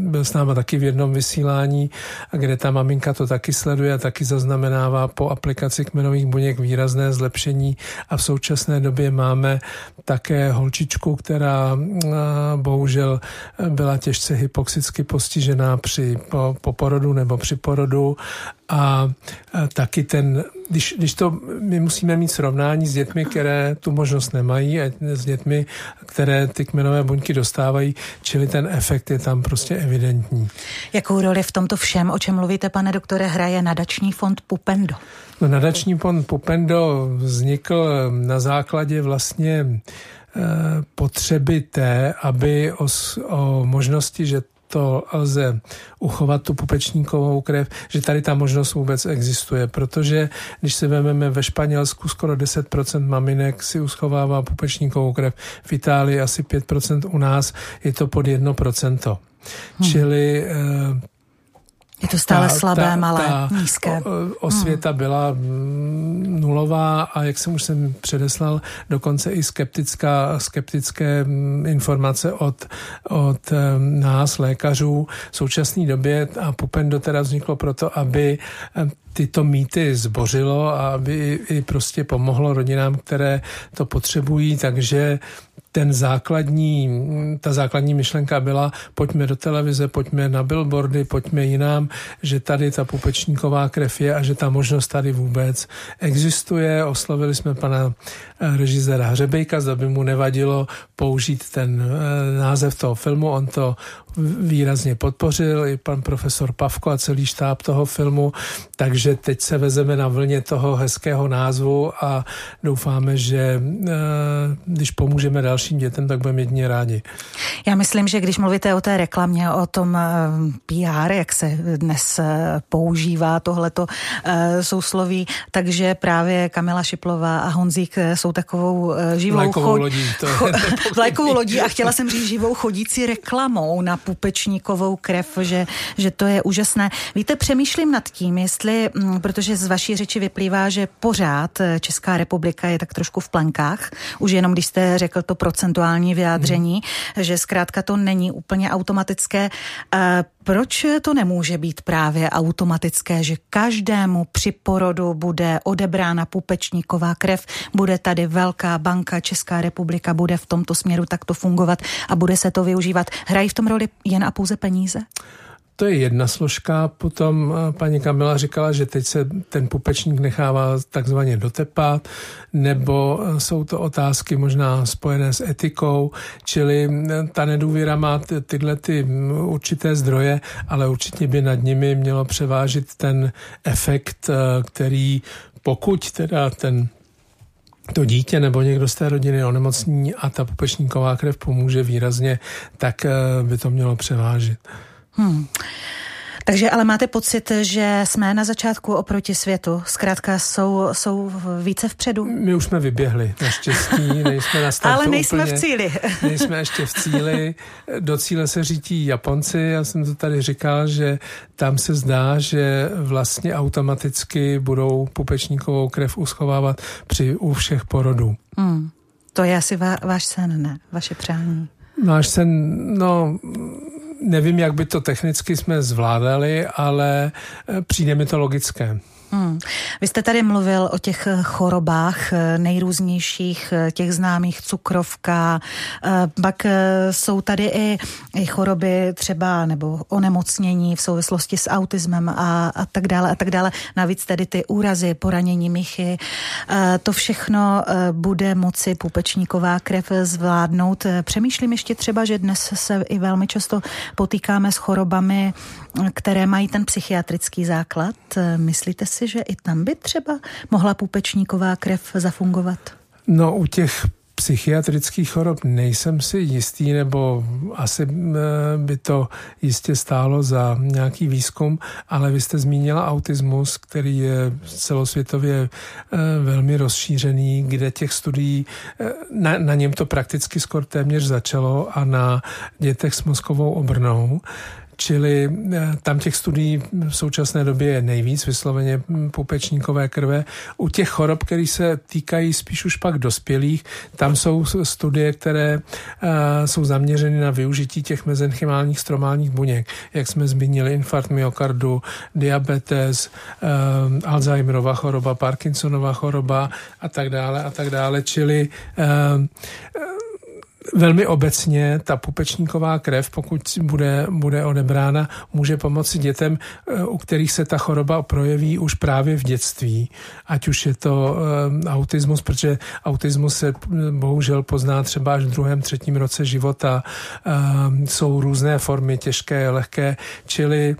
byl s náma taky v jednom vysílání, kde ta maminka to taky sleduje a taky zaznamenává po aplikaci kmenových buněk doplněk, výrazné zlepšení a v současné době máme také holčičku, která bohužel byla těžce hypoxicky postižená při po, po porodu nebo při porodu. A taky ten, když, když to, my musíme mít srovnání s dětmi, které tu možnost nemají a s dětmi, které ty kmenové buňky dostávají, čili ten efekt je tam prostě evidentní. Jakou roli v tomto všem, o čem mluvíte, pane doktore, hraje nadační fond Pupendo? No, nadační fond Pupendo vznikl na základě vlastně eh, potřeby té, aby o, o možnosti, že to lze uchovat tu pupečníkovou krev, že tady ta možnost vůbec existuje, protože když se vezmeme ve Španělsku skoro 10% maminek si uschovává pupečníkovou krev, v Itálii asi 5%, u nás je to pod 1%. Hmm. Čili eh, je to stále ta, slabé, ta, malé, ta nízké. Osvěta hmm. byla mm, nulová a jak jsem už jsem předeslal, dokonce i skeptická, skeptické mm, informace od, od nás, lékařů v současné době a Pupendo teda vzniklo proto, aby tyto mýty zbořilo a aby i prostě pomohlo rodinám, které to potřebují, takže ten základní, ta základní myšlenka byla, pojďme do televize, pojďme na billboardy, pojďme jinam, že tady ta pupečníková krev je a že ta možnost tady vůbec existuje. Oslovili jsme pana eh, režiséra Hřebejka, zda by mu nevadilo použít ten eh, název toho filmu. On to výrazně podpořil, i pan profesor Pavko a celý štáb toho filmu, takže teď se vezeme na vlně toho hezkého názvu a doufáme, že eh, když pomůžeme dalším dětem, tak budeme jedině rádi. Já myslím, že když mluvíte o té reklamě, o tom eh, PR, jak se dnes eh, používá tohleto sousloví, takže právě Kamila Šiplová a Honzík jsou takovou živou vlajkovou chod... lodí. To cho... vlajkovou [laughs] lodí a chtěla jsem říct živou chodící reklamou na pupečníkovou krev, že, že to je úžasné. Víte, přemýšlím nad tím, jestli, mm, protože z vaší řeči vyplývá, že pořád eh, Česká republika je tak trošku v plenkách, už jenom když jste řekl to procentuální vyjádření, hmm. že zkrátka to není úplně automatické. Proč to nemůže být právě automatické, že každému při porodu bude odebrána pupečníková krev, bude tady velká banka, Česká republika bude v tomto směru takto fungovat a bude se to využívat. Hrají v tom roli jen a pouze peníze? To je jedna složka. Potom eh, paní Kamila říkala, že teď se ten pupečník nechává takzvaně dotepat, nebo eh, jsou to otázky možná spojené s etikou, čili eh, ta nedůvěra má tyhle ty mm, určité zdroje, ale určitě by nad nimi mělo převážit ten efekt, který pokud teda ten to dítě nebo někdo z té rodiny onemocní a ta pupečníková krev pomůže výrazně, tak by to mělo převážit. Hmm. Takže ale máte pocit, že jsme na začátku oproti světu? Zkrátka jsou, jsou více vpředu? My už jsme vyběhli, naštěstí, nejsme na startu [laughs] Ale nejsme úplně, v cíli. [laughs] nejsme ještě v cíli. Do cíle se řítí Japonci, já jsem to tady říkal, že tam se zdá, že vlastně automaticky budou pupečníkovou krev uschovávat při u všech porodů. Hmm. To je asi váš sen, ne? Vaše přání. Náš sen, no nevím, jak by to technicky jsme zvládali, ale eh, přijde mi to logické. Hmm. Vy jste tady mluvil o těch chorobách nejrůznějších, těch známých cukrovka, pak jsou tady i, i choroby třeba nebo onemocnění v souvislosti s autismem a, a tak dále a tak dále. Navíc tedy ty úrazy, poranění michy, to všechno bude moci pupečníková krev zvládnout. Přemýšlím ještě třeba, že dnes se i velmi často potýkáme s chorobami, které mají ten psychiatrický základ. Myslíte si, že i tam by třeba mohla pupečníková krev zafungovat? No u těch psychiatrických chorob nejsem si jistý, nebo asi eh, by to jistě stálo za nějaký výzkum, ale vy jste zmínila autismus, který je celosvětově eh, velmi rozšířený, kde těch studií, eh, na, na něm to prakticky skoro téměř začalo a na dětech s mozkovou obrnou. Čili eh, tam těch studií v současné době je nejvíc, vysloveně pupečníkové krve. U těch chorob, které se týkají spíš už pak dospělých, tam jsou studie, které eh, jsou zaměřeny na využití těch mezenchymálních stromálních buněk. Jak jsme zmínili, infarkt myokardu, diabetes, eh, Alzheimerova choroba, Parkinsonova choroba a tak dále a tak dále. Čili Velmi obecně ta pupečníková krev, pokud bude, bude odebrána, může pomoci dětem, eh, u kterých se ta choroba projeví už právě v dětství. Ať už je to uh, autismus, protože autismus se eh, bohužel pozná třeba až v druhém, třetím roce života. Jsou různé formy, těžké, lehké, čili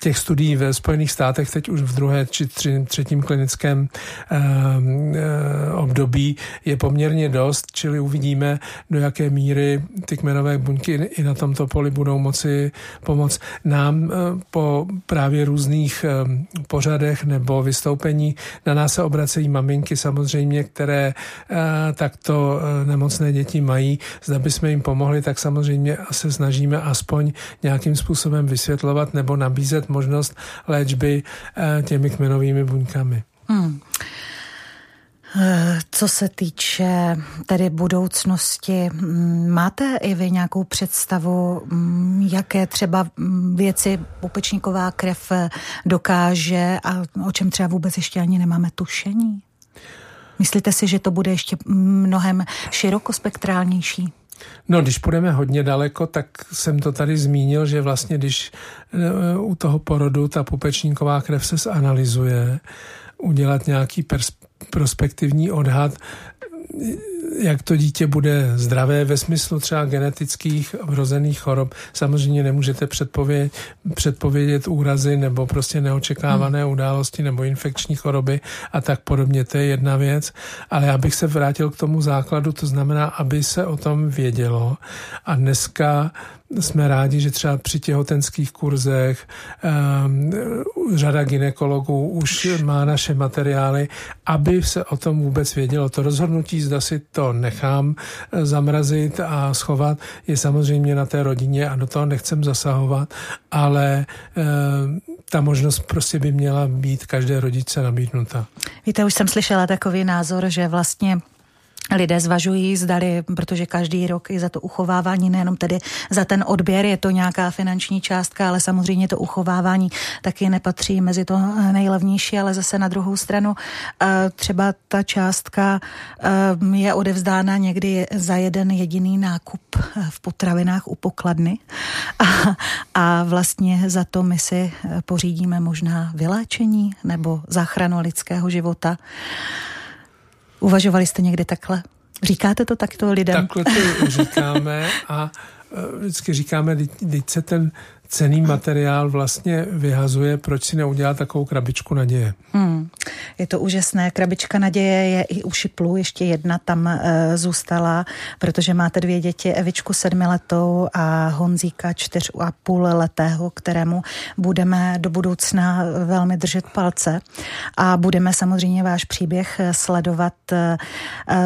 těch studií ve Spojených státech teď už v druhé či třetím klinickém období je poměrně dost, čili uvidíme, do jaké míry ty kmenové buňky i na tomto poli budou moci pomoct nám eh, po právě různých eh, pořadech nebo vystoupení. Na nás se obracejí maminky samozřejmě, které eh, takto nemocné děti mají. Zda bychom jim pomohli, tak samozřejmě se snažíme aspoň nějakým způsobem vysvětlovat nebo nabízet možnost léčby těmi kmenovými buňkami. Hmm. Co se týče tedy budoucnosti, mm, máte i vy nějakou představu, mm, jaké třeba mm, věci pupečníková krev dokáže a o čem třeba vůbec ještě ani nemáme tušení? Myslíte si, že to bude ještě mnohem širokospektrálnější? No, když půjdeme hodně daleko, tak jsem to tady zmínil, že vlastně když e, u toho porodu ta pupečníková krev se zanalizuje, udělat nějaký pers- prospektivní odhad, jak to dítě bude zdravé ve smyslu třeba genetických vrozených chorob. Samozřejmě nemůžete předpovědět, předpovědět úrazy nebo prostě neočekávané hmm. události nebo infekční choroby a tak podobně. To je jedna věc. Ale já bych se vrátil k tomu základu, to znamená, aby se o tom vědělo. A dneska jsme rádi, že třeba při těhotenských kurzech um, řada ginekologů už má naše materiály, aby se o tom vůbec vědělo. To rozhodnutí, zda si to nechám eh, zamrazit a schovat, je samozřejmě na té rodině a do toho nechcem zasahovat, ale um, ta možnost prostě by měla být každé rodiče nabídnuta. Víte, už jsem slyšela takový názor, že vlastně lidé zvažují, zdali, protože každý rok i za to uchovávání, nejenom tedy za ten odběr, je to nějaká finanční částka, ale samozřejmě to uchovávání taky nepatří mezi to nejlevnější, ale zase na druhou stranu eh, třeba ta částka eh, je odevzdána někdy za jeden jediný nákup eh, v potravinách u pokladny a, a vlastně za to my si pořídíme možná vyléčení nebo záchranu lidského života. Uvažovali jste někdy takhle? Říkáte to takto lidem? Takhle to [laughs] říkáme a e, vždycky říkáme, teď se ten cený materiál vlastně vyhazuje, proč si neudělat takovou krabičku naděje. Hmm. Je to úžasné. Krabička naděje je i u šiplu, ještě jedna tam e, zůstala, protože máte dvě děti, Evičku sedmiletou a Honzíka čtyř a půl letého, kterému budeme do budoucna velmi držet palce a budeme samozřejmě váš příběh sledovat. E,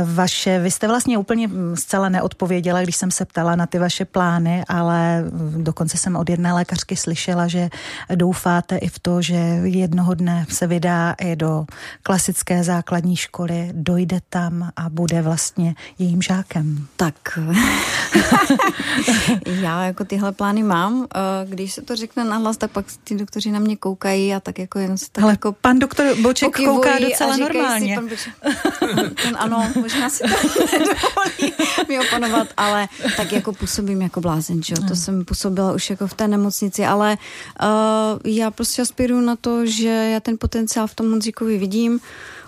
vaše, vy jste vlastně úplně zcela neodpověděla, když jsem se ptala na ty vaše plány, ale dokonce jsem od lékařky slyšela, že doufáte i v to, že jednoho dne se vydá i do klasické základní školy, dojde tam a bude vlastně jejím žákem? Tak, [laughs] já jako tyhle plány mám. Eh, když se to řekne nahlas, tak pak ty doktoři na mě koukají a tak jako jenom se tak Ale jako pan doktor Boček kouká docela normálně. Si, pan Boček, ten ano, možná si to [laughs] nedovolí mi opanovat, ale tak jako působím jako blázen, že jo? To jsem působila už jako v té nemocnici, ale uh, já prostě aspiruju na to, že já ten potenciál v tom Honzíkovi vidím,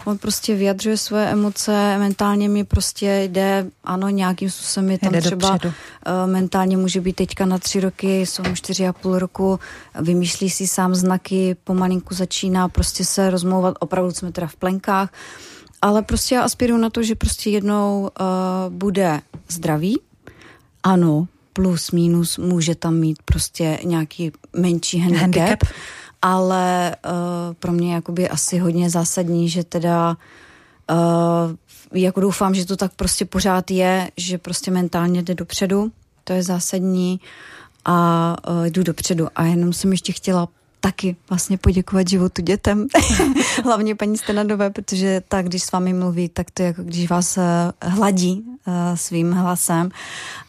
on prostě vyjadřuje své emoce, mentálně mi prostě jde, ano, nějakým způsobem je tam jde třeba dopředu. uh, mentálně může být teďka na tři roky, jsou mu čtyři a půl roku, vymýšlí si sám znaky, pomalinku začíná prostě se rozmlouvat, opravdu jsme teda v plenkách, ale prostě já aspiruju na to, že prostě jednou uh, bude zdravý, ano, plus, minus, může tam mít prostě nějaký menší handicap, handicap. ale uh, pro mě jakoby asi hodně zásadní, že teda uh, jako doufám, že to tak prostě pořád je, že prostě mentálně jde dopředu, to je zásadní a uh, jdu dopředu a jenom jsem ještě chtěla taky vlastně poděkovat životu dětem, [laughs] hlavně paní Stenadové, protože tak, když s vámi mluví, tak to je jako když vás hladí svým hlasem.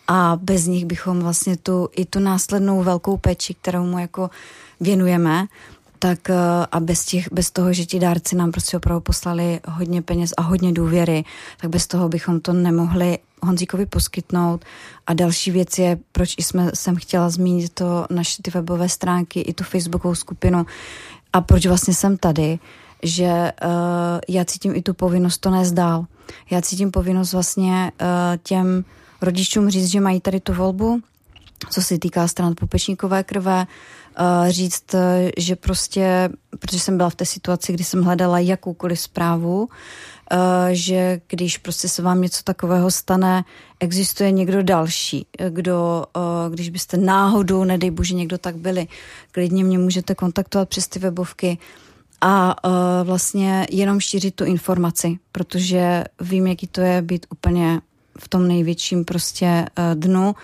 A bez nich bychom vlastně tu i tu následnou velkou péči, kterou mu jako věnujeme, tak eh, a bez, těch, bez toho, že ti dárci nám prostě opravdu poslali hodně peněz a hodně důvěry, tak bez toho bychom to nemohli Honzíkovi poskytnout. A další věc je, proč jsme jsem chtěla zmínit to naše ty webové stránky, i tu facebookovou skupinu a proč vlastně jsem tady, že uh, já cítím i tu povinnost to nezdál. Já cítím povinnost vlastně uh, těm rodičům říct, že mají tady tu volbu, co se týká stran popečníkové krve, říct, eh, že prostě, protože jsem byla v té situaci, kdy jsem hledala jakoukoliv zprávu, uh, že když prostě se vám něco takového stane, existuje někdo další, kdo, když byste náhodou, nedej bože, někdo tak byli, klidně mě můžete kontaktovat přes ty webovky. A vlastně jenom šířit tu informaci, protože vím, jaký to je být úplně v tom největším prostě uh, dnu.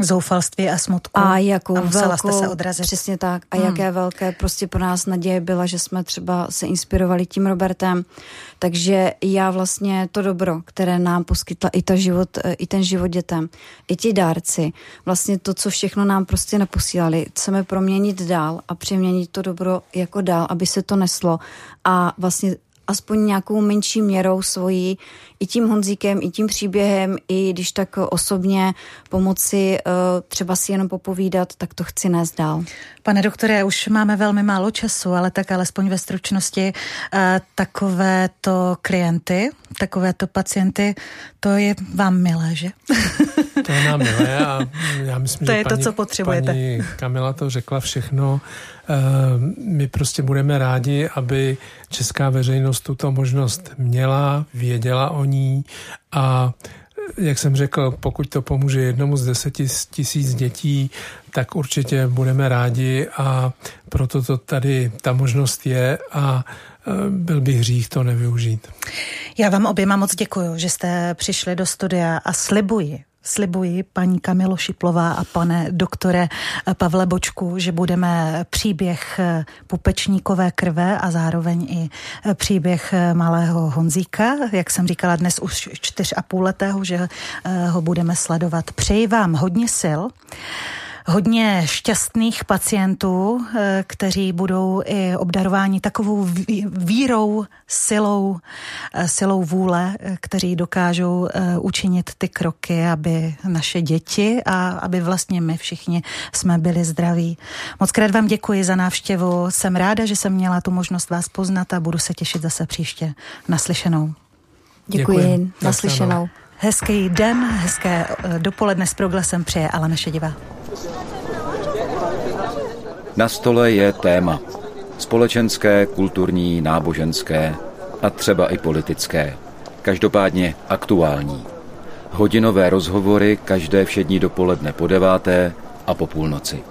Zoufalství a smutku. A jakou a velkou, jste se odrazit. Přesně tak. A hmm. jaké velké prostě pro nás naděje byla, že jsme třeba se inspirovali tím Robertem. Takže já vlastně to dobro, které nám poskytla i, ta život, eh, i ten život dětem, i ti dárci, vlastně to, co všechno nám prostě neposílali, chceme proměnit dál a přeměnit to dobro jako dál, aby se to neslo a vlastně aspoň nějakou menší měrou svojí i tím Honzíkem, i tím příběhem, i když tak osobně pomoci eh, třeba si jenom popovídat, tak to chci nést dál. Pane doktore, už máme velmi málo času, ale tak alespoň ve stručnosti eh, takovéto klienty, takovéto pacienty, to je vám milé, že? [laughs] To je nám milé a já myslím, to že je paní, to, co potřebujete. paní Kamila to řekla všechno. Eh, my prostě budeme rádi, aby česká veřejnost tuto možnost měla, věděla o ní a jak jsem řekl, pokud to pomůže jednomu z deseti tisíc dětí, tak určitě budeme rádi a proto to tady ta možnost je a eh, byl by hřích to nevyužít. Já vám oběma moc děkuji, že jste přišli do studia a slibuji, Slibuji paní Kamilo Šiplová a pane doktore Pavle Bočku, že budeme příběh pupečníkové krve a zároveň i příběh malého Honzíka, jak jsem říkala dnes už čtyř a půl letého, že ho budeme sledovat. Přeji vám hodně sil hodně šťastných pacientů, eh, kteří budou i obdarováni takovou vírou, silou, eh, silou vůle, eh, kteří dokážou učinit ty kroky, aby naše děti a aby vlastně my všichni jsme byli zdraví. Moc krát vám děkuji za návštěvu. Jsem ráda, že jsem měla tu možnost vás poznat a budu se těšit zase příště. Naslyšenou. Děkuji. Děkuji. Naslyšenou. Hezký den, hezké dopoledne s proglasem přeje Alena Šedivá. Na stole je téma. Společenské, kulturní, náboženské a třeba i politické. Každopádně aktuální. Hodinové rozhovory každé všední dopoledne po deváté a po půlnoci.